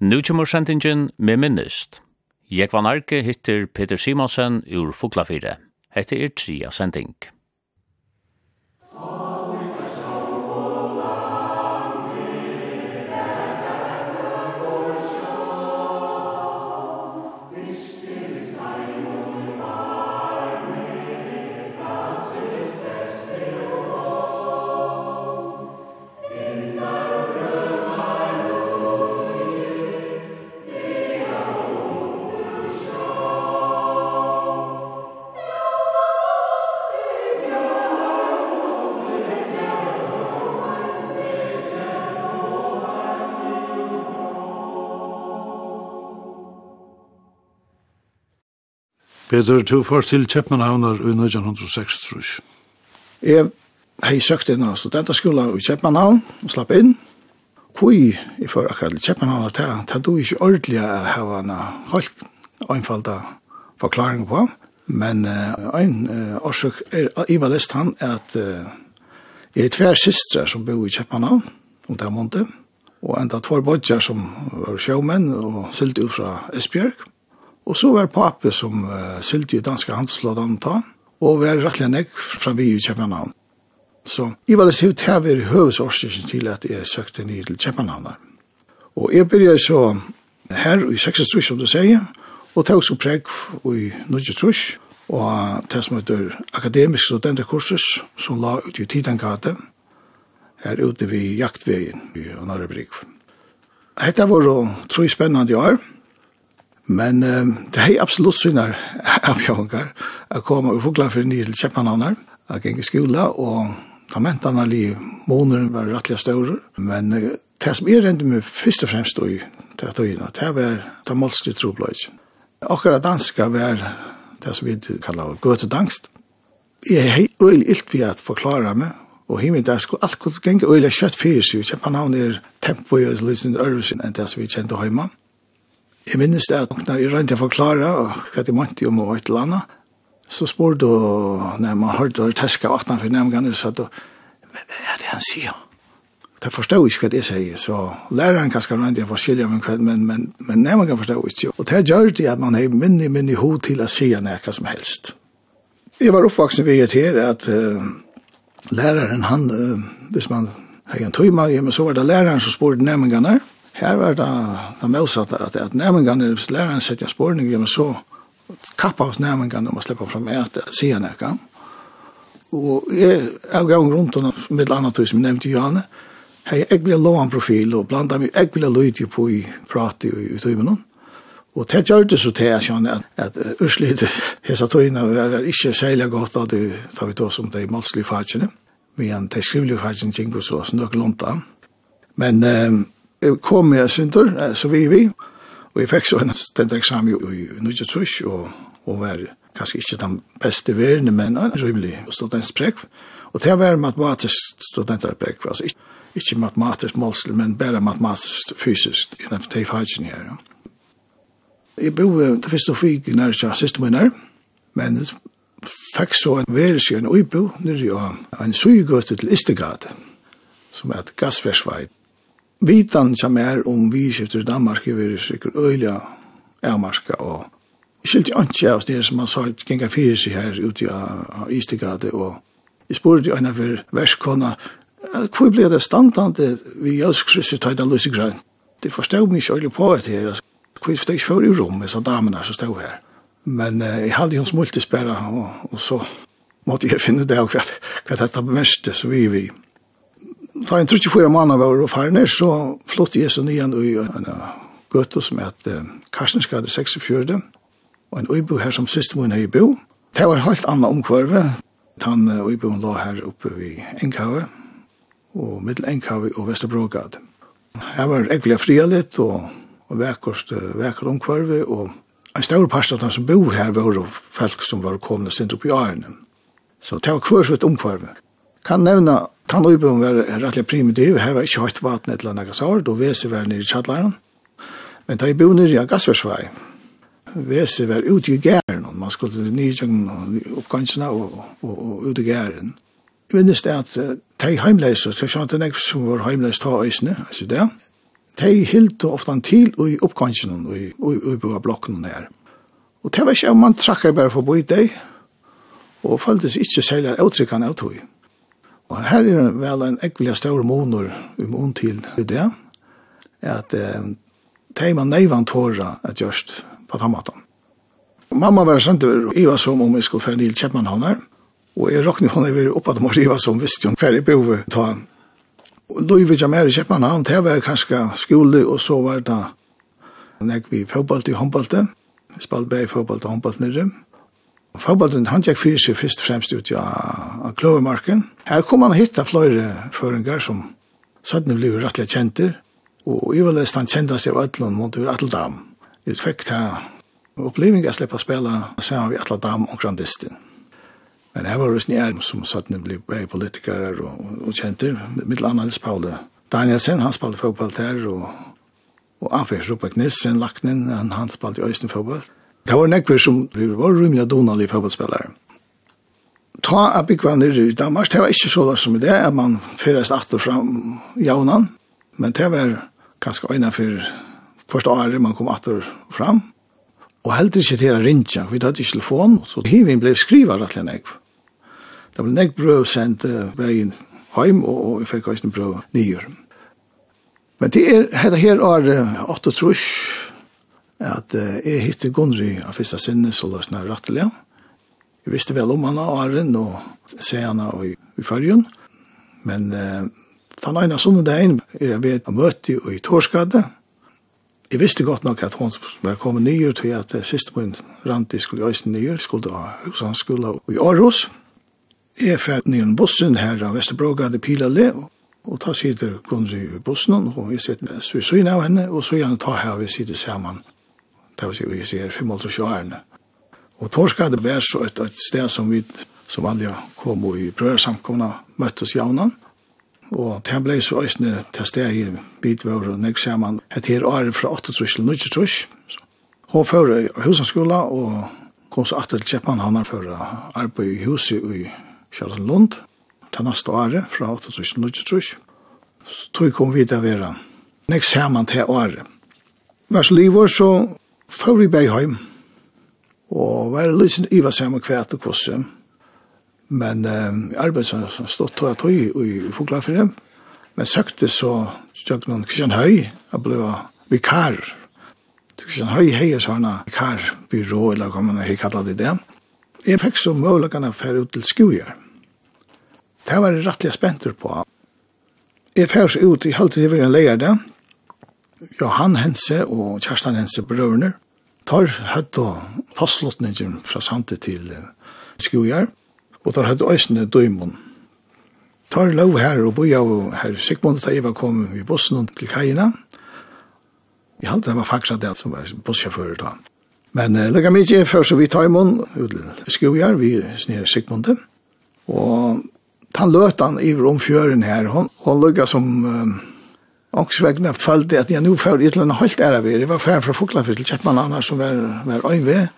Nu kommer sendingen med minnest. Jeg var hittir Peter Simonsen ur Fuglafire. Hette er tria sending. Peter, du får til Kjeppmannhavnar i 1906, tror Jeg Jeg har søkt inn av studenterskola i Kjeppmannhavn og slapp inn. Kui i for akkurat til Kjøpmannhavn, ta, ta du ikke ordentlig å ha en helt einfalda forklaring på. Men uh, en uh, årsøk er, jeg var lest han, er at uh, jeg er tver systre som bor i Kjeppmannhavn, og det er måned, og enda tvær bodger som var sjåmenn og sylte ut fra Esbjørg. Og så var pape som uh, sylte i danske handelsflådene ta, og var rettelig nek fra vi i København. Så jeg var det sikkert her ved høvesårstikken til at jeg søkte ny til København. Og jeg begynte så her i 66, som du sier, og tog så preg i 23, og det som heter akademisk studentekursus, som la ut i Tidengate, her ute ved jaktvegen i Norrebrik. Hette var tre spennende år, Men uh, det er absolutt synar avgjøringar å komme og fogla for nye til Kjeppmannhavnar. Jeg gikk i skola, og ta mentene li måneder var rettelig større. Men uh, det som jeg rendte meg først og fremst i det tøyene, det var det målste trobløy. Akkurat danska var det som vi kallar gøtedangst. Jeg er helt øyelig ilt ved at forklare meg, og himmel der skulle alt kunne genge øyelig kjøtt fyrir seg. Kjeppmannhavn er tempo i løsning øvelsen enn det som vi kjente høymann. Jeg minnes det at når jeg rent til å forklare hva de måtte om og et eller annet, så spør du, når man hørte å teske vattnet for nemgene, så du, men hva er det han sier? Det forstår ikke hva det sier, så læreren kan skal rent til å forskjellige, men, men, men, men nemgene forstår ikke. Og det gjør det at man har minne, minne hod til å si hva som helst. Jeg var oppvaksen ved et her at uh, læreren, han, uh, hvis man har en tøyma, men så var det læreren som spør nemgene, Her var det det motsatt at, at nærmengene hvis læreren setter spørning, men så kappa oss nærmengene om å slippe fram et siden jeg kan. Og jeg, jeg gang rundt henne, med andre tog som jeg nevnte Johanne, hei, jeg vil lov en profil, og blant dem jeg vil lyde på i prate i, i noen. Og det gjør det så til jeg kjenner at, at Ørsliet hese togene, er ikke særlig godt at du tar vi tog som de målslige fagene, men de skrivelige fagene kjenker så snøk lunta. Men um, kom med synder, så vi vi, og jeg fikk så en stendt eksamen i Nujatsush, og, og var kanskje ikke den beste verden, men en rimelig studentsprekk, og det var matematisk studentsprekk, altså ikke, ikke matematisk målsel, men bare matematisk fysisk, i den tefagen her. Jeg bo det første fikk nær til siste minner, men jeg fikk så en verden i en uibo, nere i en sugegøte til Istegade, som er et gassversveit, vitan som er om vi skifter i Danmark, vi er sikkert øyla avmarska og skilte ikke av det som han sa, genga fyrir seg her ute av Istegade, og jeg spurte jo enn av verskona, hvor ble det standande vi jøskrisse tøyda lyse grønn? Det forstod mig ikke øyla på et her, hvor steg ikke for i rommet, så damene som stod her. Men eh, jeg hadde jo smultisperra, og, og så måtte jeg finne det av hva, hva dette bemeste, så vi vi. Da en trutje fyra mann av og farne, så flott jeg så nyan ui en gøtta som heter Karstenskade 46, og en uibo her som siste min høy bo. Det var helt annet omkvarve. Han uibo la her oppe vi Enghavet, og middel Enghavet og Vesterbrogad. Her var egentlig frialit og, og vekkost, vekkert omkvarve, og en stor pastor av de som bor her var folk som var komne sint opp i årene. Så det var kvørsut omkvarve. Kan nevna Tann øybogen var rettelig primitiv, her var ikke høyt vatten et eller annet sår, da vese var nere i tjallaren. Men da jeg bo nere i gassversvei, vese var ute i gæren, man skulle til nye tjøkken oppgangsene og, og, og ute i gæren. Jeg minnes det at de heimleiser, så skjønte jeg ikke som var heimleise ta øysene, altså det, de hilt ofte en til i oppgangsene og i øybogen her. Og det var ikke om man trakk jeg bare forbi deg, og føltes ikke særlig avtrykkene av tog. Og her er vel en ekvelig større måneder i mån til det, at eh, teima neivan tåra at gjørst på tammaten. Mamma var sendt over og iva som om jeg skulle fære til Kjeppmannhavn og jeg råkne henne over oppe at Marie iva som visste hun fære i behovet ta. Og Løyve jeg mer i Kjeppmannhavn, det var kanskje skole, og så var det når vi fotballt i håndballte, vi spalte bare fotballt og håndballt nere, Og fotballen han gikk fyrir seg først og fremst ut av Klovermarken. Her kom han hitta flere føringar som søttene ble rettelig kjenter, og ivalest han kjentast av Øtlund mot ur Atledam. Jeg fikk ta oppleving jeg slipper å spille sammen med Atledam og Grandistin. Men her var det snær som søttene ble politikere og, og kjenter, mitt land Nils Paule. Danielsen, han spalte fotball der, og, og Anfers Rupak Nilsen, Laknen, han, han spalte i Øysten fotball. Det var nekver som var rymelig rymlig donalig fotballspillere. Ta a byggva nere i Danmark, det var ikke så som i det at man fyrast atter fram jaunan, men det var ganske øyne for første året man kom atter fram, og heldig ikke til å rinja, vi hadde ikke telefon, så hivin blei skriva rettelig nekv. Det ble nekv brøv sendt veien heim, og vi fikk også brøv nyer. Men det er, det her er 8 trus, at uh, jeg hittet Gunri av første sinne, så det er rettelig. Jeg visste vel om han av Arjen, og se henne i, i fargen. Men uh, den ene sånne dagen er jeg ved å møte i Torskade. Jeg visste godt nok at hun var kommet nye til at uh, siste min rante skulle øyne nye, skulle ha Høgsandskolen i Aarhus. Jeg fikk nye bussen her av Vesterbrogade Pilale, og ta sitter Gunri i bussen, og jeg sitter med syne av henne, og så gjerne ta her vi sitter sammen det var så vi ser 55 årene. Og Torska hadde vært så et, et sted som vi som alle kom og i brødsamkomna møttes jaunan. Og det ble så øsne til sted i bitvår og nek saman et her året fra 8 trus til 9 trus. Hun fører i husanskola og kom så atter til Kjeppan. Han har fører arbeid i huset i Kjærlund Lund til neste året fra 8 trus til 9 trus. Så tog kom vi til å være nek saman til året. Vær så livet så Før vi bei heim, og var litt iva sammen kvært og kvosse. Men eh, arbeidsene som stod tog at høy i Foglaferien, men søkte så tjøk noen Kristian Høy, jeg ble vikar. Kristian Høy heier sånne vikarbyrå, eller hva man har kallat det det. Jeg fikk så mulighetene for ut til skojer. Det var jeg rettelig spenter på. Jeg fikk så ut, jeg halte det var en leir der, Johan Hense og Kjerstan Hense brøvner. tar høtt og fastlottningen fra Sante til skoger og tar høtt øysene døymon. Tar lov her og boi av her Sigmund og Eva kom i bussen til Kajina. Jeg halte det var faktisk det som var bussjåfører da. Men uh, lukka mykje før så vi tar imon ut til vi snir Sigmund. Og han løt han i romfjøren her, hon, hon lukka som... Uh, Og så vegna følte at jeg nu før i et eller annet holdt ære ved. Det var ferdig fra Fuglafyrt til Kjeppmann som var, var øyve.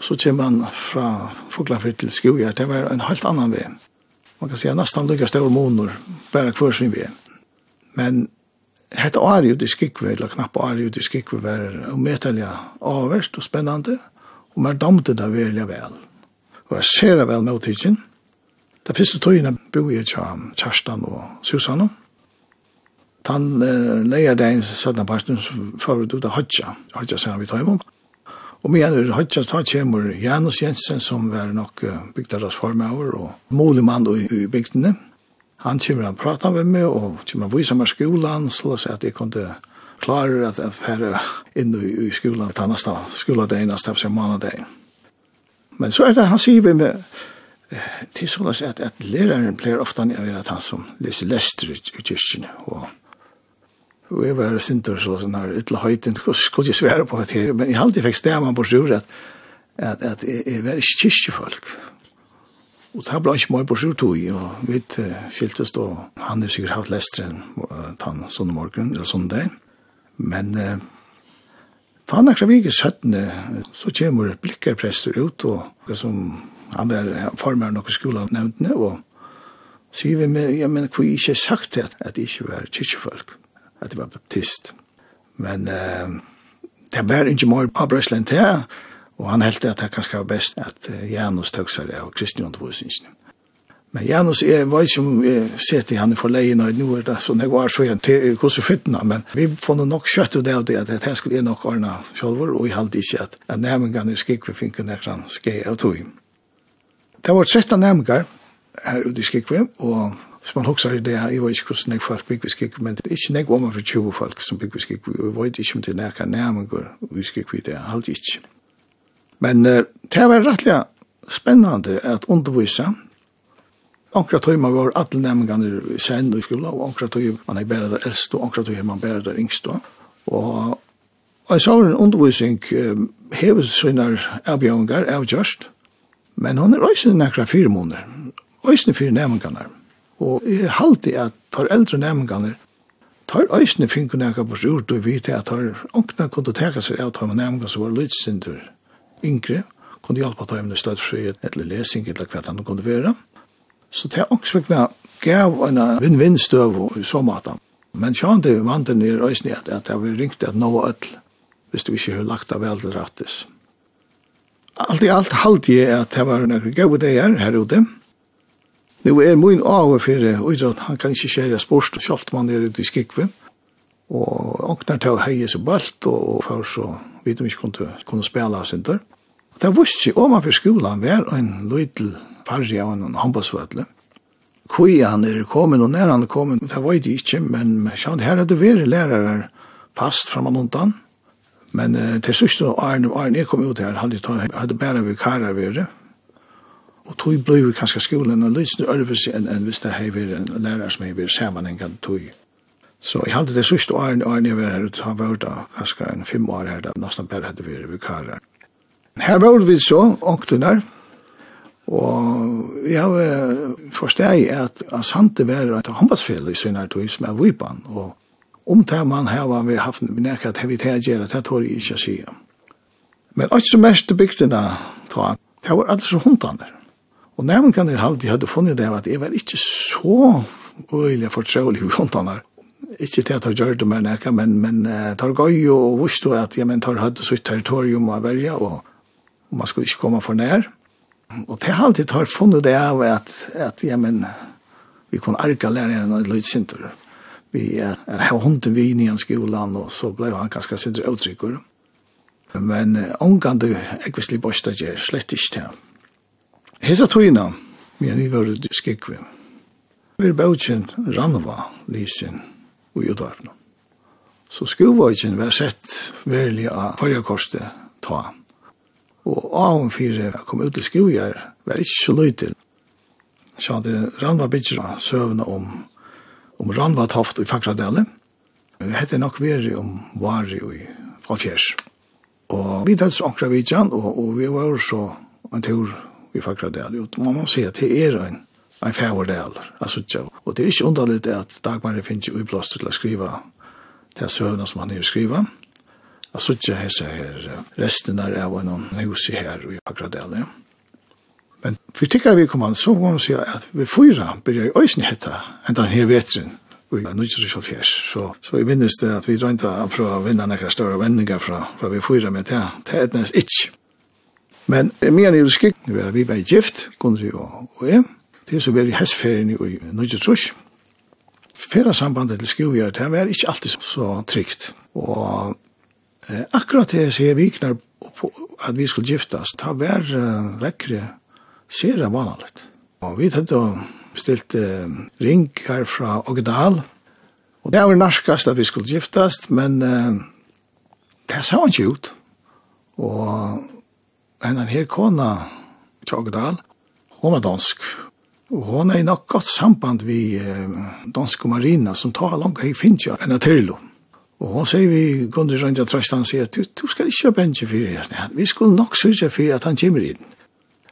Så kom man fra Fuglafyrt til Skogjert. Det var en helt annan vei. Man kan säga nästan lika stor måneder, bare hver sin vei. Men hette är jo det Skikve, eller är ju jo til Skikve, var umetallig avverst og spennende. Og man damte det veldig vel. Og jeg ser det vel med utidsen. Det første tøyene bor jeg til Kjerstan og Susanne. Tan uh, leia dein sødna parten for ut av Hodja, Hodja sier vi tar imom. Og med er Hodja ta kjemur Janus Jensen som var nok uh, bygdaras formaver og molig mann i, i bygdene. Han kjemur han prata med meg og kjemur han viser meg skolan så at jeg kunne klare at jeg færre inn i, i skolan til neste skoladein, neste månadein. Men så er det han sier vi med til sånn at, at læreren pleier nye av at han som leser lester i kyrkjene og Og jeg var sinter så sånn her, ytla høytint, skulle jeg svære på det, men jeg alltid fikk stemmen på sjur at, at, at jeg, jeg var ikke kyrkjefolk. Og det ble ikke mye på sjur tog, og vi skiltes da, han er sikkert hatt haft lestren, han sånne morgen, eller sånne dag. Men eh, han akkurat kravig i 17, så kommer blikkerprester ut, og som han var formeren noen skolen nevntene, og sier vi med, ja, men hva er ikke sagt det, at jeg ikke var kyrkjefolk at det var baptist. Men uh, det var ikke mer av Brøsland til, og han heldte at det kanskje var best at uh, Janus tøk seg av kristne undervisningen. Men Janus, er vei som vi ser til han for leien, og nå er det sånn jeg var så igjen til hvordan fyttene, men vi får nok kjøtt ut av det, at det her skulle jeg nok ordne selv, og jeg halte ikke at, at nærmengene skikk vi finner nærmengene skje av tog. Det var 13 nærmengar her ute i Skikve, og Hvis man husker det jeg vet ikke hvordan jeg folk bygger vi skikk, men det er ikke nek om for 20 folk som bygger vi skikk, og jeg vet ikke om det er nekka nærmengur vi skikk vi det, alt ikke. Men uh, det var rettelig spennende at undervisa. Onkra tøy man var alle nærmengene sen i skola, og onkra tøy man er bedre der eldst, og onkra tøy man bedre der yngst. Og, og jeg sa en undervisning um, hever sånne avbjøringar, avgjørst, men hun er også nekra fire måneder, også fire nærmengene. Og jeg halte at tar eldre nærmengene, tar øysene finken jeg på sjord, du vet at tar åkna kunne teka seg av tar med nærmengene som var lydsindur yngre, kunne hjelpa tar med støttfrihet, eller lesing, eller hva han kunne være. Så det er også vekk gav en vinn-vinn støv i så måte. Men sjån det vant vanten er øysene at det har ringt at nå var ødel, hvis du ikke har lagt av vel rattis. Alt i alt halte jeg at det var noen gode dager her ute, Nu er min av for idrott, han kan ikke kjære sport, og kjalt man er ute i skikve. Og åkner til å heie seg bølt, og for så vidt om vi ikke kunne, kunne spille av sin der. Det var ikke om han for skolen var en løytel farge av en håndbåsvøtle. Hvor han er kommet, og når han er kommet, det var det ikke, men sånn, her hadde vært lærere fast frem og undan. Men eh, til sørste Arne, Arne, jeg kom ut her, hadde jeg bare vi vikarer vært, Og tog blei vi kanskje skolen en lysende ørvis enn en hvis det hever en lærer som hever sammenhengen tog. Så jeg hadde det sørste åren, åren jeg var her, han var da kanskje en fem år her, da nesten bare hadde vi karer. Her var vi så, åktener, og jeg var forsteg at han sante var et håndbassfell i sinne tog som er vipan, og om det man her var vi haft nekket hevitt her gjerra, det tror jeg ikke å si. Men alt som mest bygdene, ta, det var alle som hundaner. Og nærmere kan jeg alltid hadde funnet det at jeg var ikke så øyelig fortrolig i håndtaner. Ikke til at jeg gjør det med nækka, men, men uh, tar gøy og vurste at jeg men tar hadde sitt territorium å verja, og, og man skulle ikke komme for nær. Og til alltid tar funnet det av at, at jeg men vi kunne arka læreren av løydsintor. Vi uh, har hunden vi inn i en skolan, og så ble han ganske sindre uttrykker. Men uh, omgande ekvislig bostadjer slett ikke til Hesa tøyna, men vi var skikvi. Vi er bautkjent Ranva, Lysin og Jodvarpna. Så skuvøyken var sett verlig av fargekorset ta. Og av hun fire kom ut til skuvøyer, var ikke så løy til. Så hadde Ranva bytjer søvna om, om Ranva taft i Fakradale. Vi hette nok veri om Vari i Falfjers. Og vi tatt så akra vidjan, og, og vi var så en tur i Fagradal. Jo, man må si at det er en, en fæverdal, altså. Og det er ikke underligt at Dagmar finnes jo ublåst til å skrive til er søvnene som han er skriva. Jeg Altså ikke hese her resten der av noen hus i her i Fagradal, ja. Men for tikkere vi kom an, så må man si at vi fyra blir i øysen hette enn den her vetren i Nudjusjal Fjers. Så, så jeg minnes det at vi drønte å prøve å vinne noen større vendinger fra, fra vi fyra, men det, det er nesten ikke. Men medan jeg skikken var vi var gift, Gundri og, og jeg, är så var vi hestferien i Nødje Fera sambandet til Skivgjøret det var ikke alltid så trygt. Og eh, akkurat det jeg sier viknar på at vi skulle giftas, ta var uh, vekkere sere vanligt. Og vi hadde bestilt uh, ring her fra Ogedal, og det var narskast at vi skulle giftast, men uh, det sa han ikke ut. Og henne her kona, Tjogedal, hon var dansk. Og hon er i nok godt samband vi danske marina som tar langt i Finja enn Atirlo. Og hon sier vi, Gunder Røndja Trøstan sier, du, du skal ikke ha bensje fyrir det. Vi skulle nok sørge fyrir at han kommer inn.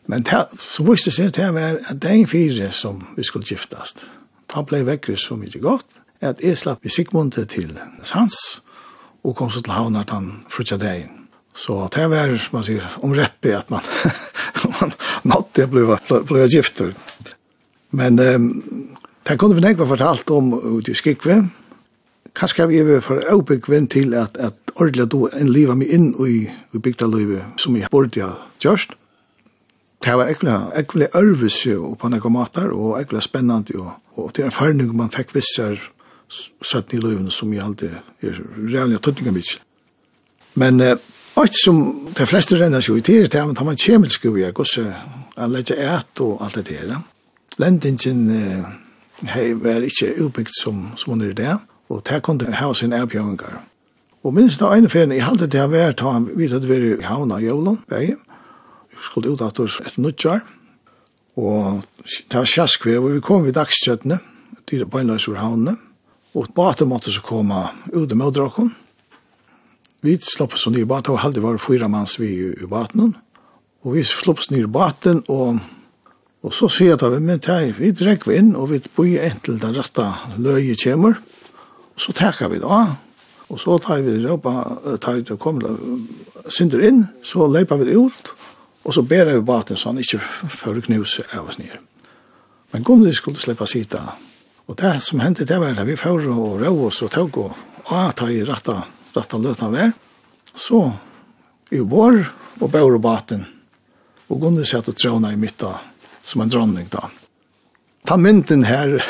Men ta, så visste seg til at det er fire som vi skulle giftast. Ta blei vekkri så mykje godt, at jeg slapp i Sigmundet til Sans, og kom så til havnet han frutja dagen. Så det var, som man säger, omräppig att man, man nådde att bli, bli gifter. Men um, det kunde vi nekva fortalt om ut i Skikve. Kanskje vi er for avbyggven til at, at ordelig då en livet mig inn i, i bygdalivet som jeg burde ha gjørst. Det var ekkelig, ekkelig ørvis jo på noen måter, og ekkelig spennende jo. Og det er en farning man fikk visser søtten i livet som jeg alltid er reelle tøtninga mitt. Men eh, Och som de flesta renner sig ut i det här, man kemisk skulle jag gå så att lägga ät och allt det där. Lendingen eh, var ikke utbyggt som, som hun er det, og der kunne han ha sin erbjøringar. Og minst da ene ferien, jeg halte det her vært, da han vidt at vi var i havna i Jolon, vei, jeg skulle ut at oss et nudjar, og det var sjaskve, og vi kom vid dagskjøttene, dyr bøgnløs over havnene, og bater måtte så komme ut i mødrakon, Vi slapp oss ned i baten, og halde var fyra mans vi i baten. Og vi slapp oss ned i baten, og, og så sier jeg til men vi drekk vi inn, og vi bøy en til den rette løye kjemmer. Og så tekker vi da, og så tar vi råpa, tar vi til å komme synder inn, så leipa vi det ut, og så ber vi baten så han ikke fører knuse av oss ned. Men Gunnli skulle slippe sitte. Og det som hendte, det var det vi fører og rå oss og tog og ta i rette rett og løtene vær. Så i vår og bør och baten. Og Gunnar satt og tråna i mitt som en dronning da. Ta mynten her,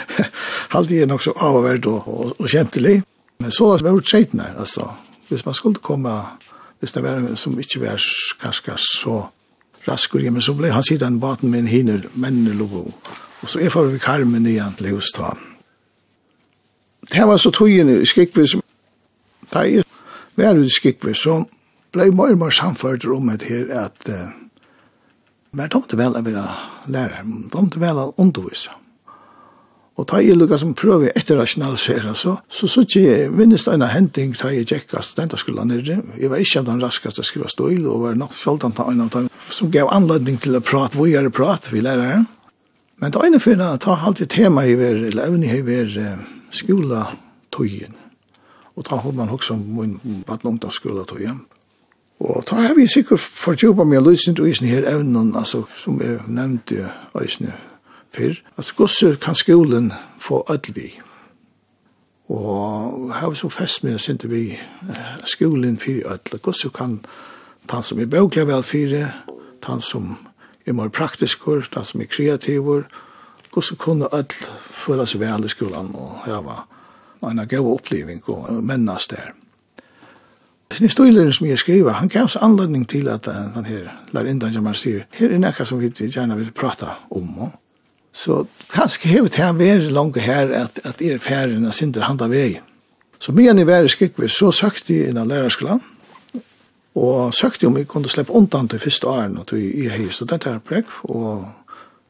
halde jeg nok så avhverd og, og, og kjentelig. Men så var det treten her, altså. Hvis man skulle komme, hvis det var som ikke var kanskje så raskur, men så ble han sidan baten med en hinner, mennene lovo. Og så er for vi karmen igjen til hos ta. Det var så togene i Skikvis, Da jeg var ute i Skikve, så ble jeg mer og mer samført om det her at uh, men de måtte vel være lærere, de måtte vel undervise. Og da jeg lukket som prøver etter rasjonalisere, så, så så ikke jeg minnes det en henting da jeg gikk av studenterskolen nere. Jeg var ikke den raskeste å skrive stål, og var nok sjaldan ta en av dem som gav anledning til å prate, hvor jeg prat, vi lærere. Men da ene finner, ta alltid tema i hver, eller evne i hver skola tøyen. Og ta hod man også om min vatten ungdomsskola tog hjem. Og da har vi sikkert fått jobba med løsning til isen her evnen, altså, som jeg nevnte isen før. Altså, gosse kan skolen få ødelvi. Og her vi så fest med oss til vi skolen for ødel. Gosse kan ta som er bøklig vel fyrir, ta som er mer praktisk, ta som er kreativ. Gosse kunne ødel føle seg vel i skolen og her var en god oppleving og mennes der. Sin historier som jeg skriver, han gav oss anledning til at han her lærindan som han sier, her er nekka som vi gjerne vil prata om. Så kanskje hevet her veri langt her at, at er ferien og sindre handa vei. Så mye jeg var i Skikve, så søkte jeg inn av lærerskolan, og søkte om jeg kunne slippe undan til første åren, og jeg hei studenter prekk, og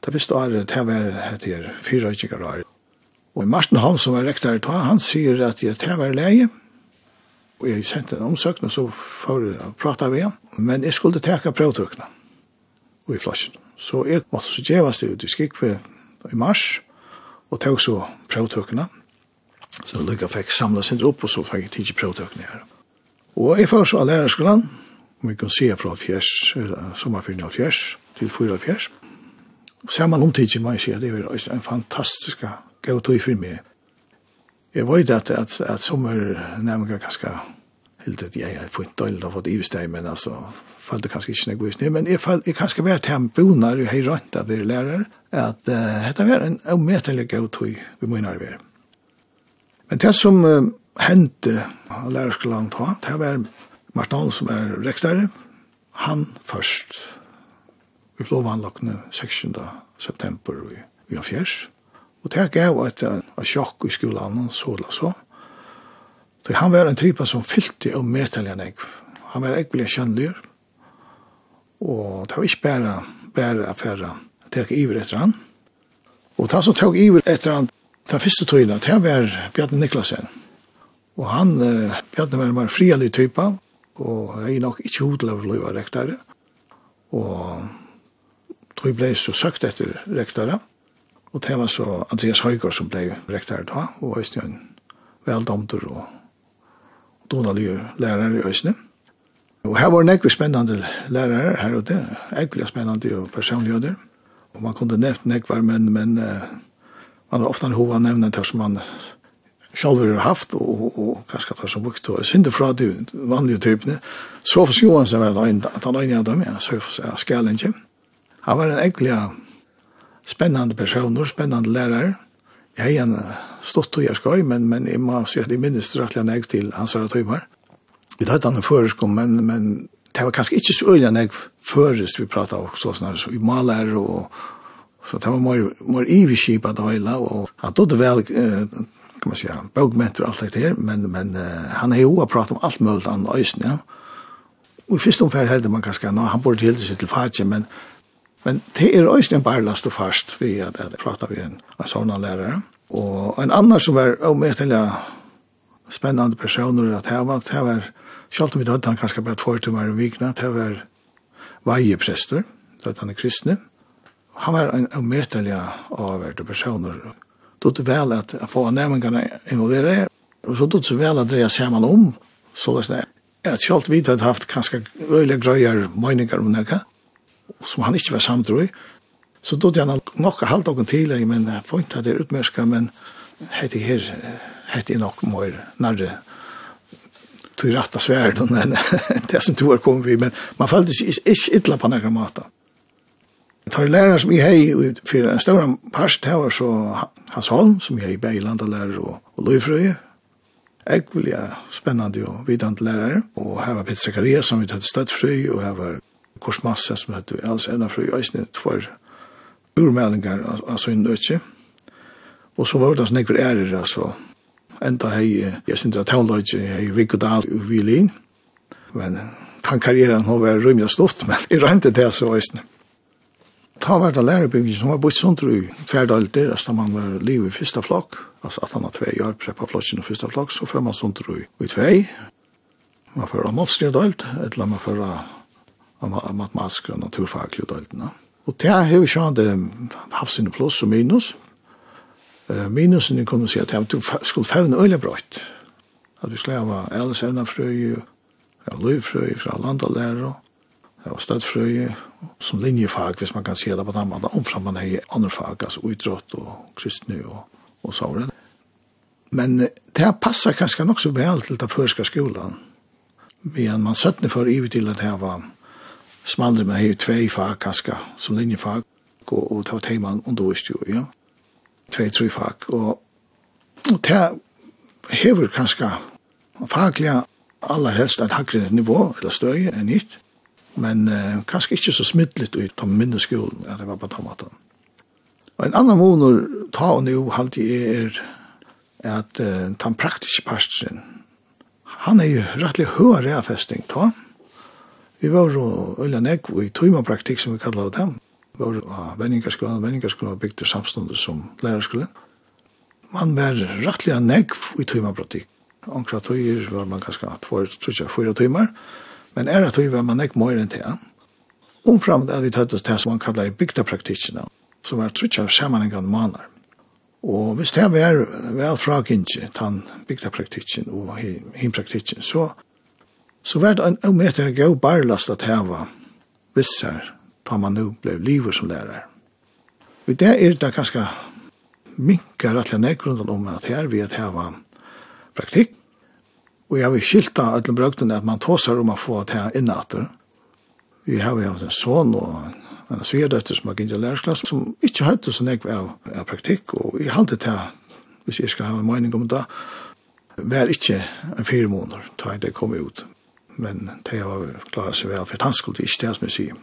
til første året, det var her fyra utkikker år. Og Martin Holm, som var rektor ta, han sier at jeg tar var leie, og jeg sendte en omsøkning, så får jeg prate med ham, men jeg skulle teka prøvtøkene, og i flasjen. Så jeg måtte så gjevast det ut i Skikve i mars, og tog så prøvtøkene. Så Lykka fikk samla sin opp, og så fikk jeg tidsi prøvtøkene her. Og jeg får så av lærerskolen, om vi kan se fra fjers, sommerfyrin av fjers, til fyra av fjers. Og ser man omtidsi, man sier, det er en fantastisk gå tog for meg. Jeg vet at, at, at sommer nærmere ganske helt at jeg har fått døyld og fått ivesteg, men altså, følte kanskje ikke noe visning, men jeg, følte, jeg kanskje vært til bonar og hei rønt av dere lærere, at uh, dette var en omedelig god tog vi må innarbeid. Men det som uh, hendte av lærerskolen ta, det var Martin Holm som er rektare, han først, vi flå vannlokkene 16. september i, i fjers, Og det gav et, et sjokk i skolen, så eller så. Så han var en type som fyllte og medtallig enn jeg. Han var ikke veldig kjennelig. Og det var ikke bare, bare affære. Det gikk iver etter han. Og det som tok iver etter han, det første tøyene, det var Bjarne Niklasen. Og han, eh, Bjarne var en mer frialig type, og jeg er nok ikke hodlig av å løyva rektare. Og tog ble så søkt etter rektare. Og Og det var så Andreas Høygaard som ble rektor da, og Øystein veldomter og donalige lærere i Øystein. Og her var det nekve spennende lærere her og det, ekkelig spennende og personligheter. Og man kunne nevnt nekve, men, men man har ofte hova nevnet det som man sjálfur har haft, og, og, og kanskje det som brukt, og synder fra de vanlige typene. Sofus Johansen var en, att han øyne av dem, ja, Sofus Skallingen. Han var en ekkelig spennende personer, spennende lærere. Jeg har en stått og jeg skal, men, men jeg må si at jeg minnes rettelig jeg til hans herre tøymer. Vi tar han en føreskom, men, men det var kanskje ikke så øyne jeg føres vi pratet om så sånn så i maler og så det var mer, mer iverskip at høyla, og han tog det vel, eh, kan man si, bøgmenter og alt det her, men, men eh, han har jo pratet om alt mulig annet øyne, ja. Og i første omferd heldig man kanskje, nå, han burde hilde seg til fatje, men Men det er også en barlast og fast vi at jeg prater vi en, en sånn lærere. Og en annan som var omedelig spennende personer at her var, det var, selv om vi dødde han kanskje bare två timer i vikna, det var vajeprester, dødde han er kristne. Han var en omøtelig avverd personer. Det vel at få nærmengene involvere, og så det vel at dreie man om, så det er at selv vi hadde haft kanskje øyelig grøyer meninger om noe, som han ikke var samtrøy. Så då han nok halvt åken till. men får ikke det utmerska, men hette her, hette nok mer nærre til ratta svärden men det som tog kom vi men man följde inte illa på några mata. Tar lärare som i hej för en stor det var så Hans Holm som jag i Beiland lärare och, och Löjfröje. Ekvilja spännande och vidande lärare och här var Peter Zakaria som vi hade stött fri och här var kors masse som heter Els Enna Frøy, eisne tvær urmeldingar av sin nøtje. Og så var det sånn ekver ærer, altså. Enda hei, jeg synes at tånløyge, hei Viggodal i Vilin. Men han karrieren har vært rymlig stort, men jeg rente det så eisne. Ta var det lærerbyggen som var bort sånt i tverdalder, altså man var liv i fyrsta flokk, altså at han har tvei år preppa flokken i fyrsta flokk, så fyrir man sånt i tvei. Man fyrir av målstredalt, eller man fyrir av av matematiske og naturfaglige døltene. Og det har vi sjående haft sine pluss og minus. Minusen kunne si at jeg skulle fevne øyne brøtt. At vi skulle ha alles ja, løyfrøy fra landalærer, og stedfrøy som linjefag, hvis man kan si det på den måten, omfram man har andre fag, altså utrått og kristne og, og såret. Men det passer kanskje nok så vel til den første skolen. men man søttene for i til at det var som andre med hei tvei fag kaska som linjefag, og, og det var teimann undervist jo, ja. Tvei, tre fag, og, og det hever kanska faglige aller helst et hakre nivå, eller støy, enn hitt, men uh, kanskje ikke så smittligt ut på minne skolen, ja, det var på tomaten. Og en annan måneder ta og nu halte jeg er at eh, den praktiske parstren, han er jo rettelig høyre avfesting, ta, Vi var jo øyla nekv i tøymapraktikk som vi kallar det. Vi var jo av venningarskolen, venningarskolen var bygd til samståndet som lærerskolen. Man var rettelig nekv i tøymapraktikk. Ankra tøyer var man ganske tvær, trutja, fyra tøymar, men æra tøy var man nekv møyre enn til. Omfram det vi tøyt oss til som man kallar bygda bygdapraktikkina, som var trutja samanhengande manar. Og hvis det var vel frakinje, tann bygdapraktikken og himpraktikken, så så var det en ometer god barlast at heva vissar ta man nu blei liver som lærer. Og det er det ganske minkar at jeg grunden om at her vi at heva praktikk. Og jeg vil skilta alle brøktene at man tåsar om å få at her innater. Vi har jo en sånn og en sverdøtter som har gitt i lærersklass som ikke har hatt det så jeg av, av praktikk. Og jeg har alltid til, hvis jeg skal ha en mening om det, vær ikke en fire måneder da jeg kom ut men det har klarat seg vel, for han skulle ikke det som jeg sier.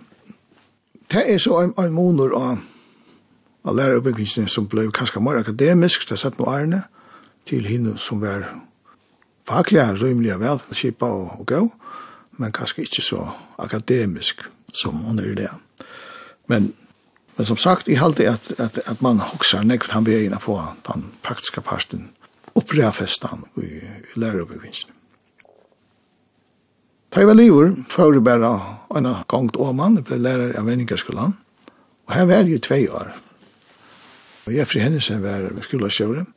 Det er så en, en måneder av, av läraruppbyggningen som ble kanskje mer akademisk, det satt noe Arne, til henne som var fackliga, rymliga, vel, kippa og, og gå, men kanskje ikke så akademisk som hon är det. Men, men som sagt, jeg halte at, at, at man hokser näkt han vägen att få den praktiske parten upprefästan i, i läraruppbyggningen. Da jeg var livet, før jeg bare en gang til Åman, jeg ble lærer av Venningerskolan, og her var jeg i tve år. Og Jeffrey Hennesen var skoleskjøret,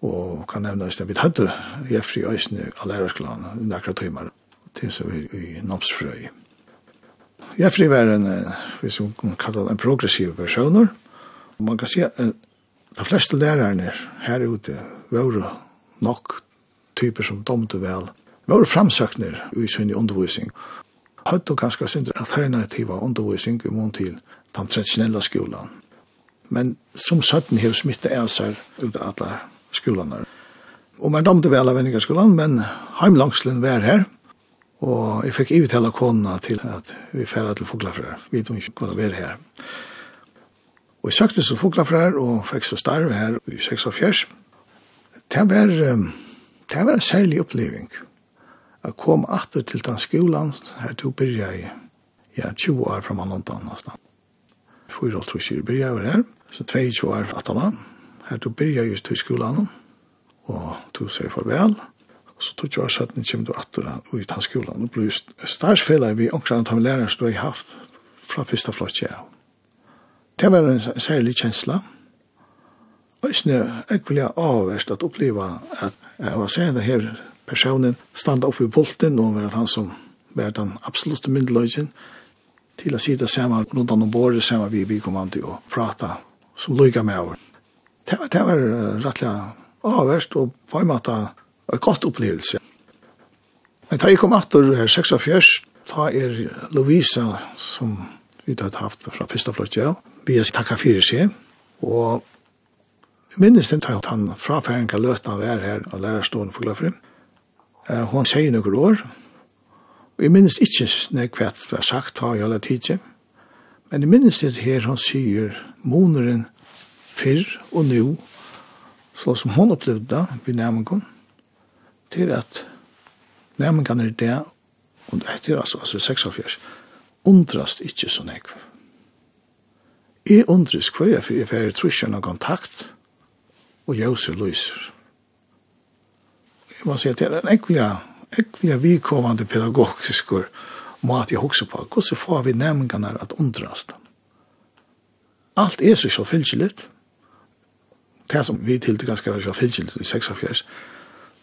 og kan nevne at vi hadde Jeffrey Øysene av lærerskolan under akkurat timer, til så vi i Nomsfrøy. Jeffrey var en, hvis man kallar en progressiv personer, og man kan si at de fleste lærerne her ute var nok typer som domte vel, var framsøkner i sin undervisning. Høyt og ganske sin alternativa undervisning i mån til den traditionella skolan. Men som søtten hev smitte av seg ut av alle skolene. Og man domte vel av Venningaskolan, men heimlangslen var her. Og jeg fikk ivitella kona til at vi færa til Foglafrær. Vi vet ikke kona være her. Og jeg søkte så Foglafrær og fikk så starve her i 6 og 4. Det var, det var en særlig oppleving. Jeg kom atter til den skolan, her til å byrja i ja, 20 år fra mann og nesten. Fyra og trusir byrja jeg her, så 22 år atter man. Her til å byrja just til skolan, og tog seg farvel. Og Så tog jeg også at siden kom til atter og i den skolan, og ble starsfellet vi omkring av lærer som du har haft fra første flott ja. Det var en særlig kjensla, og jeg snø, jeg ville avverst at oppleva at jeg var sen her personen standa oppe i bulten og var han som var den absolutte myndeløgjen, til å sitte sammen rundt om bordet sammen vi bykommande og prata som lykka med over. Det, det var rettelig avverst og på en måte en godt opplevelse. Men da jeg kom atter her 46, da er Lovisa som vi har haft fra første flott, ja, vi har takket fyrir seg, og minnes den tar han fraferden kan løtene være her og lærerstående for Gløfrim. Uh, hon sier noen år, og jeg minnes ikke hva det var sagt av i alle tider, men jeg minnes det her han sier, moneren fyrr og nu, så som hon opplevde da, vi nærmengen, til at nærmengen er det, og det er altså, altså 76, undrast ikke så nek. Jeg undrast hva jeg fyrir, for jeg kontakt, og jeg ser løser jag måste si at det er en äckliga, äckliga vidkommande pedagogisk mat jag också på. Hur får vi nämningarna att undrast? Allt är så självfälligt. Det som vi til det ganska självfälligt i 6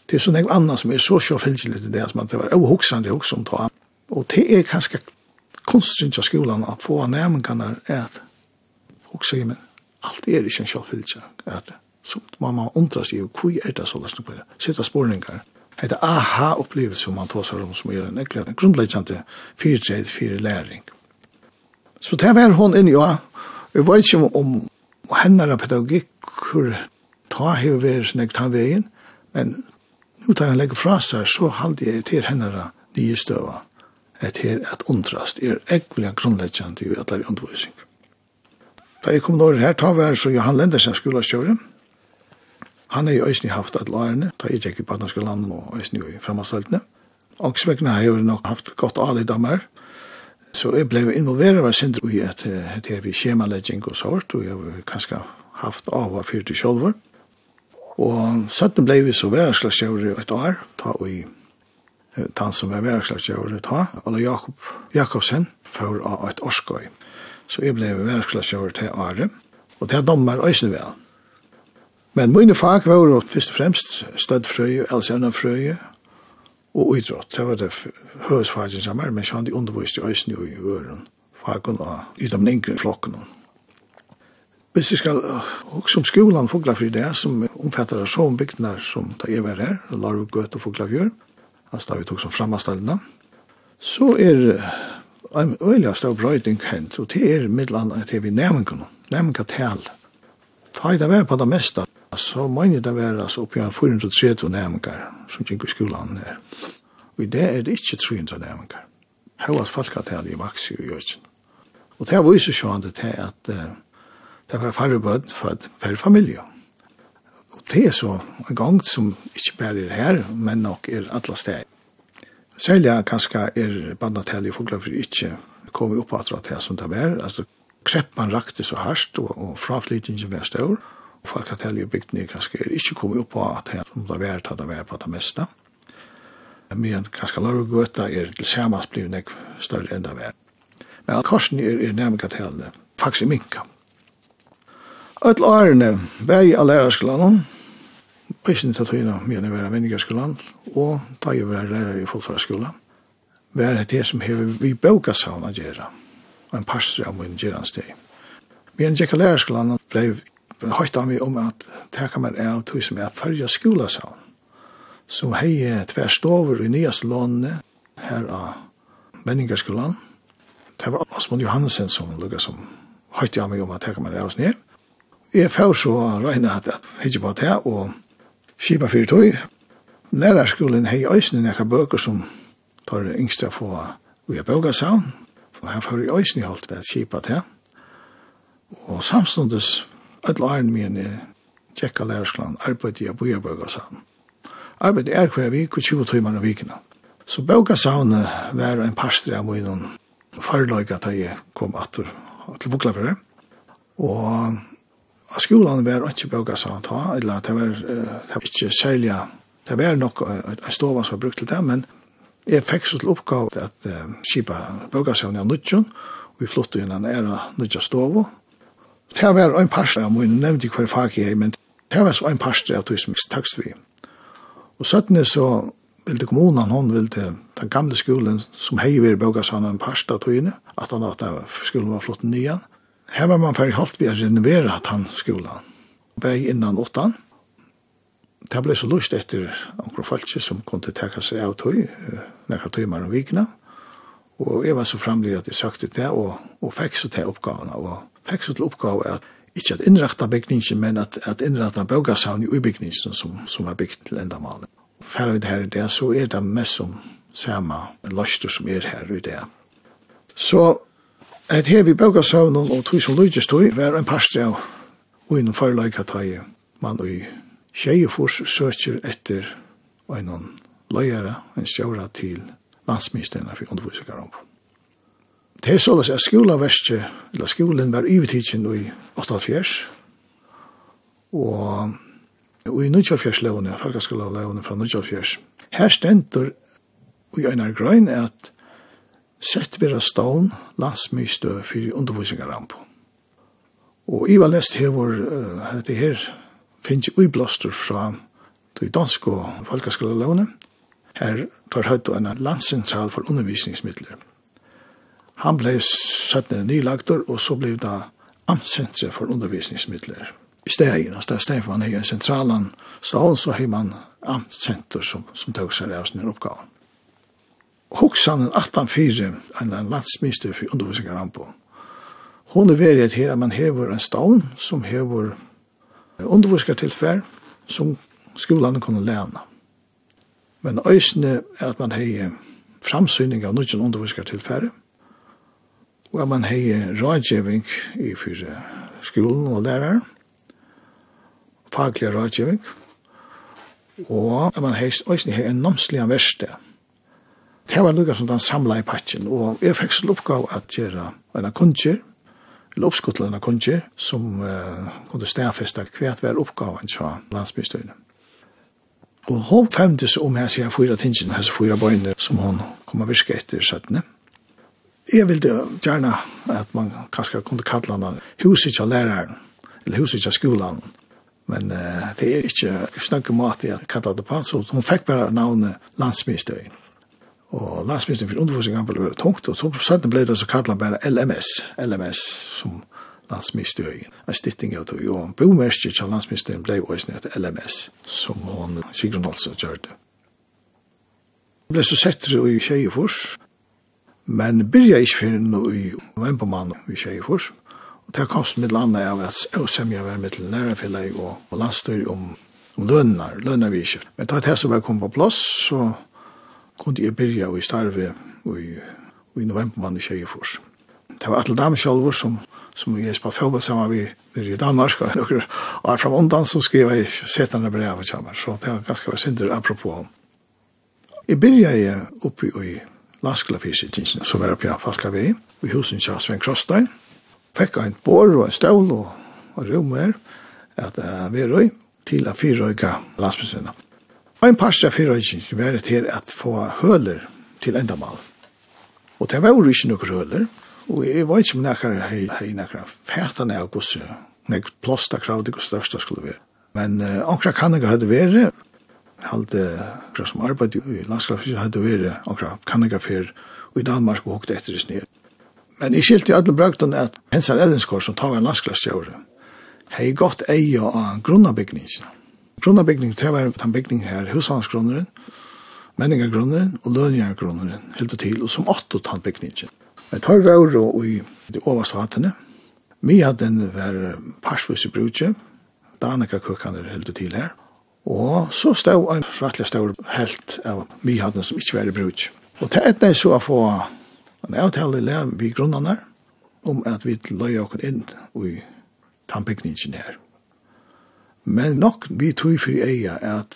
Det är så något annat som är så självfälligt til det som att det var ohuxande också om ta. Och det är ganska konstigt i skolan att få nämningarna att också ge men Allt är ikke en Att det så må man undra seg, hur er det så lösning på det. Sätta spårningar. Det er aha-opplevelse som man tar seg om som är en äckligare grundläggande fyrträd, fyrläring. Så det var hon inne, ja. Jeg vet ikke om henne pedagogikk hvor ta hever vi är snäckt han vägen, men nu tar jag legge fra seg, så halde jeg till henne nye stöva. Det her att undrast är äckliga grundläggande i alla undervisning. Da jeg kom nå her, ta var så Johan Lendersen skulle ha kjøret. Han har jo eisne haft at lærerne, da jeg gikk i badnarske land og eisne jo i fremhåndsveltene. Og svekkene har jo nok haft godt alle av. Så jeg ble involveret av Sindre i at det er vi skjemalegging og sånt, og jeg har kanskje haft av og fyrt i kjolver. Og søtten ble vi så væreslagsjøver i et år, ta vi han som var væreslagsjøver ta, eller Jakob Jakobsen, for av et årskøy. Så jeg ble væreslagsjøver til året, og det er dommer øyne vel. han. Men mine fag var jo først og fremst støddfrøy, elsevnafrøye og idrott. Det var det høresfagen som var, men så han de undervist i øyne og i øren, fagen og i de yngre flokken. Hvis vi skal også om skolan Foglafri det som omfatter sånn bygdene som da jeg var her, ut og Foglafjør, altså da vi tok som fremmestallene, så er en øyelig stor brøyding hent, og det er middelandet til vi nevnkene, nevnkene til Ta i det vær på det meste. Så mange det var altså oppi 430 næmengar som gikk i skolan her. Og i det er det ikke 300 næmengar. Her var folk at det i vaks i Gjørtsen. Og det var jo sånn at det var færre bød for per familie. Og det er så en gang som ikke bare er her, men nok er alle steg. Særlig kanskje er bandatallet i Foglafri ikke kommet opp at det som det var. Altså, kreppan rakte så hardt, og, og fraflytingen var større. Folkatelje bygden nye kanskje er ikke kommet opp på at det som det vært hadde vært på det meste. Men kanskje Lørgøta er til samans blivet nek større enn det vært. Men korsen er, er nærmere til det, faktisk minka. Øtl årene vei jeg av lærerskolen, og ikke til tøyene mine var venningerskolen, og da jeg var lærer i fullførerskolen, Vær det det som hever vi boka sauna gjøre, og en parster av min gjerne steg. Men jeg gikk av lærerskolen og ble av meg om at teka man er av tog som er fyrja skolasal. Så hei tver stover i nyast lånene her av Menningarskolan. Det var Osmond Johansen som lukket som høyt av meg om at teka man er av oss ned. Jeg får så regna at jeg på det og kipa fyrir tog. Lærarskolen hei øysene nekka bøker som tar yngsta få ui a bøka saun. Og her får jeg øysene holdt det kipa det. Og samstundes alle årene mine tjekka lærerskland, arbeidde jeg på Jørbøkasavn. Arbeid er hver vik og 20 timer av vikene. Så Bøkasavnet var en pastor av min forløyga da jeg kom atur til bukla for det. Og av skolan var ikke Bøkasavn ta, eller det var, det var ikke særlig, det var nok en stova som var brukt til det, men jeg fikk så til oppgave at uh, skipa Bøkasavn i Nudjon, og vi flyttet inn en æra Nudjon stova, Det var en parster av min, nevnte hver fag jeg, men det var så en parster av som takst vi. Og søttene så ville kommunen, hon ville den gamle skolen som heiver boga sann en parster av tøyene, at han at skolen var flott nyan. Her var man ferdig halvt vi å renovere han skolen. Beg innan åttan. Det ble så lyst etter onker falske som kom til å teka seg av tøy, nekra tøymar og vikna. Og jeg var så framlig at jeg søkte det, og, og fikk så til oppgavene, og fikk så til oppgave at ikke at innrakta bygningen, men at, at innrakta bøgasavn i bygningen som, som er bygd til enda malen. Færre vi det her i det, så er det mest som samme løster som er her i det. Så et her vi bøgasavn og tog som Luigi tog, var en parstre av og innom foreløyka tog man i Tjejefors søker etter og innom løyere, en sjøra til landsministerne for undervisninger om. Det er sånn at skolaverste, eller skolen var ivetidsen i 88, og, og i 94-levene, folkeskola lovene fra 94. Her stender i en av grøn at sett vi av stån landsmystø for undervisningarampo. Og i var lest hever, uh, det her finnes i blåster fra de danske folkeskola lovene. Her tar høyt en landsentral for undervisningsmidler. Han ble satt ned nylagtor, og så ble det amtsentre for undervisningsmidler. I stegen, altså der steg man i en sentralan stål, så har man amtsenter som, som tog seg av sin oppgave. Hoksanen 1804, en landsminister for undervisningen på, Hon er veriet her at man hever en stavn som hever underviskartilfær som skolan kan læna. Men øysene er at man hever framsyning av nødgjøn underviskartilfære, Og man hei rådgjeving i fyrir skolen og lærere, faglig rådgjeving, og man hei òsni hei en nomslig verste. Det var lukka som den samla i patjen, og jeg fikk så oppgav at gjøre en kunnskjer, eller oppskottlende kunnskjer, som uh, kunne stedfesta hvert hver oppgaven fra landsbystøyene. Og hun femtes om jeg sier fyra tingene, hans fyra bøyne som hun kommer virke etter 17. Jeg vil gjerne at man kanskje kunne kalla han huset av læreren, eller huset av skolen. Men uh, det er ikke snakke mat jeg kalla det på, så hun fikk bare navnet landsministeren. Og landsministeren for underforskning ble det tungt, og så siden ble det så kallet bare LMS, LMS som landsministeren, en stytting av det. Og bomerskje til landsministeren ble også nødt til LMS, som hun Sigrun Olsen gjør det. Det ble så sett i Kjeifors, Men byrja ikke fyrir noe i Vempoman i Kjeifors, og det kom som mitt landa av at jeg semja var mitt lærerfilleg og, og landstyr om, om lønnar, lønnar vi ikke. Men da det som var kom på plass, så kunne jeg byrja i starve i, i Novemberman i Kjeifors. Det var alle damer som, som jeg spalt fjóba saman vi i Danmark, og noen år fram undan som skriva i setene brevet sammen, så det var ganske var synder apropos. Jeg byrja jeg oppi i landsklafyrsitingene som var oppe i Falkavei, i husen til Sven Krostein. Fikk ein bor og en stål og, og rom her, at uh, vi røy til a fyrrøyga landsbygdene. Ein en par av fyrrøytingene var her at få høler til endamal. Og det var jo ikke noen høler, og jeg var ikke om nekker hei, hei nekkar fætene av gosse, nekker plåsta krav det største skulle være. Men uh, omkring kan jeg hadde vært, halde kra som arbeid i landskapsfisket hadde vært okra kanningafer og i Danmark og hokte etter i snir. Men jeg skilte i alle brøkten at Hensar Ellenskår som tar en landskapsfisket hei gått eie av grunnabygningen. Grunnabygning, det var den bygningen her, hushandelsgrunneren, menningagrunneren og lønjagrunneren, helt og til, og som åtto tann bygningen. Jeg tar vær og i de overste hattene. Vi hadde en vær parsvis i brudje, Danika kukkan er helt til her, Og så stod en rettelig stor helt av myhatten som ikke var i bruk. Og til etter så få en avtale i lev vi grunnene om at vi løy oss inn i tannbygningen her. Men nok vi tog for eia at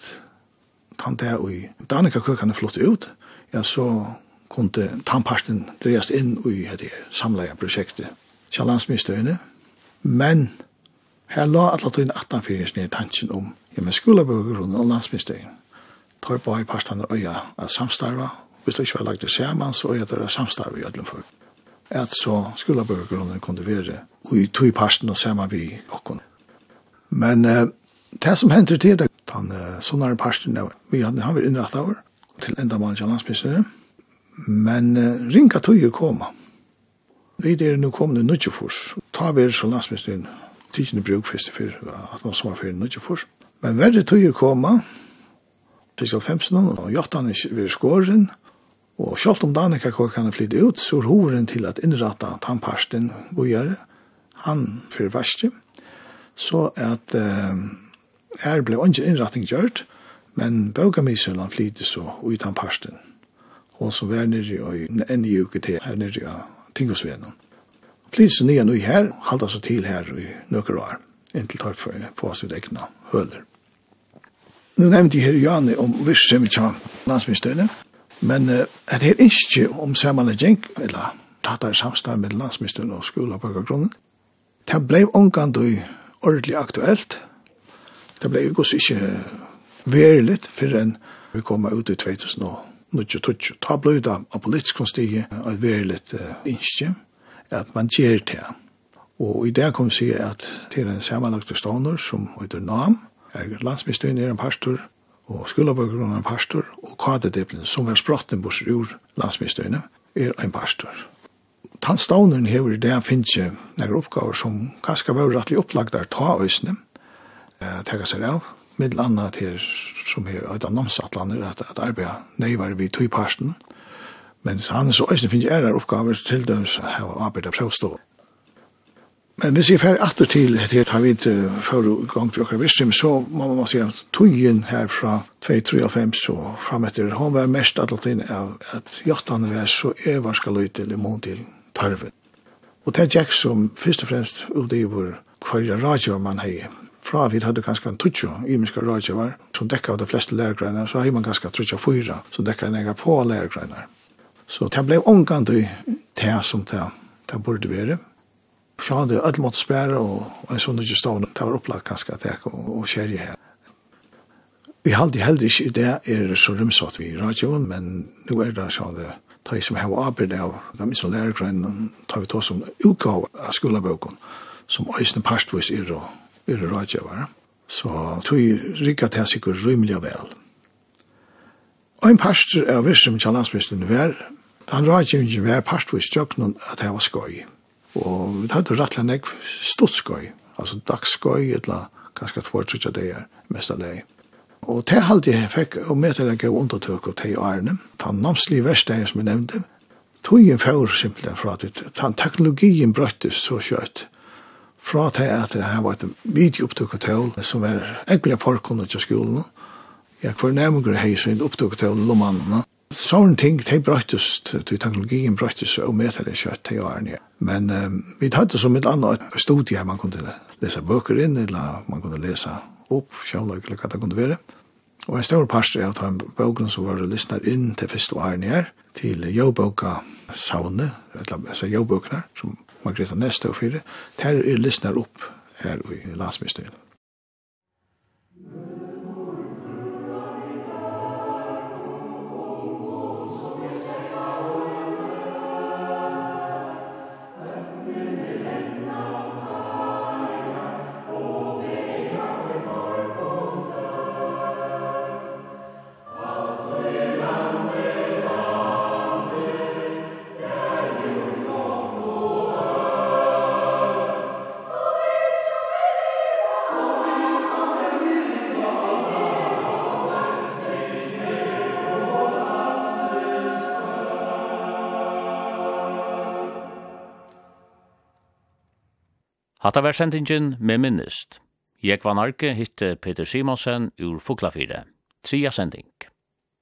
tann der i Danica køkene flott ut, ja, så kunne tannparsten dreies inn i det samleie prosjektet til landsmyndighetene. Men her la alle inn 18 fyrir sned tanken om Ja, men skolebøkergrunnen og landsbygdstøyen tar på i parstene øya at samstarva. Hvis det ikke var lagt det sammen, så øya det er samstarva i ødelen for. At så skolebøkergrunnen kunne være i tog i parsten og sammen vi okken. Men eh, det som hender til det, den eh, sånne parsten, vi hadde, han vært innrettet over til enda mann til landsbygdstøyen. Men eh, ringa tøyer koma. Vi er nu kommet i Nudjefors. Ta vi er så landsbygdstøyen tidsen i bruk først for at man som svarer for Nudjefors. Men verre tøyer koma, fiskal 15 og jottan er ved skåren, og selv om Danica kan flytte ut, så er hoveren til at innrata tannparsten bojare, han fyrir verste, så at eh, her ble ikke innratting gjørt, men bøgamisen han flytte så ut tannparsten, og så var nere i enn i uke til her nere i Tingosvenen. Flytte så nye nøy her, halda så til her i nøkker år, inntil tar for å få oss ut egna høler. Nu nevnte jeg her Jani om virksomhet til landsministeriet, men uh, det er ikke om samanlegging, eller tatt tatare samstad med landsministeriet og skola på grunnen, det ble omgand og ordentlig aktuelt, det ble jo ikke verilig for enn vi kom ut i 2020. Ta blei da av politisk konstige et veriligt uh, innskje, at man gjer det. Og i det kom vi si at til en samanlagt stående som heter NAM, Landsbygstøyen er en pastor, og skolabøkeren er en pastor, og kadediblen, som er sprotten bors ur landsbygstøyene, er en pastor. Tannstavneren hever det finnes ikke nære oppgaver som kanskje var rettelig opplagt der ta øsene, tega seg av, middel anna til som er et av namsatlander at, at arbeida nøyvar vi tog parsten, men han så øsne finnes er oppgaver til dem som har av prøvstå. Men hvis jeg fer atter til det har vi ikke før gang til åker vissim, så må man si at togjen her fra 293 og fram etter, han var mest atlatin av at jottan var så øvarska løyte eller mån til tarven. Og det er Jack som først og fremst utgiver i vår radioer man hei. Fra vi hadde ganske en tutsjo, imiska radioer, som dekka av de fleste lærgreinar, så har man ganske tutsjo fyra, som dekka en egen på lærgreinar. Så det ble omgant i det som det, det burde være. Så hadde jeg alt måtte spære, og en sånn ikke stående. Det var opplagt ganske at jeg kom og skjer her. Vi halde heller ikke det er så rymsatt vi i radioen, men nå er det sånn det tar som har arbeid av de som lærergrønnen, tar vi ta som utgave av skoleboken, som øyne parstvis er og er radioer. Så tog jeg rikket til sikkert rymelig vel. Og en parster av virksomhet til landsministeren var, han radioen var parstvis tjøkkenen at jeg var skøy. Og vi hadde rettelig nek stuttskøy, altså dagskøy, etla kanskje tvår det er mest av det. Og det halde jeg fikk, og med til jeg gav undertøk og teg årene, ta namslig verstein som jeg nevnte, tog en fjord simpelthen fra at den teknologien brøttes så kjøtt, fra til at det her var et videoopptøk og tøl, som var egentlig forkunnet til skolen, Ja, hver nærmere hei sin opptøk til lommannene, sånne ting, de brøttes, de teknologien brøttes og med til det kjøtt til årene. Men um, vi hadde som et annet studie her man kunne lese bøker inn, eller man kunne lese opp, kjønløk, eller hva det kunne være. Og en stor parster er at han bøkene som var lysner inn til første årene her, til jobbøka savne, eller jobbøkene, som Margrethe Neste og fire, der er lysner opp her i landsmyndsstyret. Hatta var sendingen med minnest. Jeg var narke hitte Peter Simonsen ur Fuglafire. Tria sending.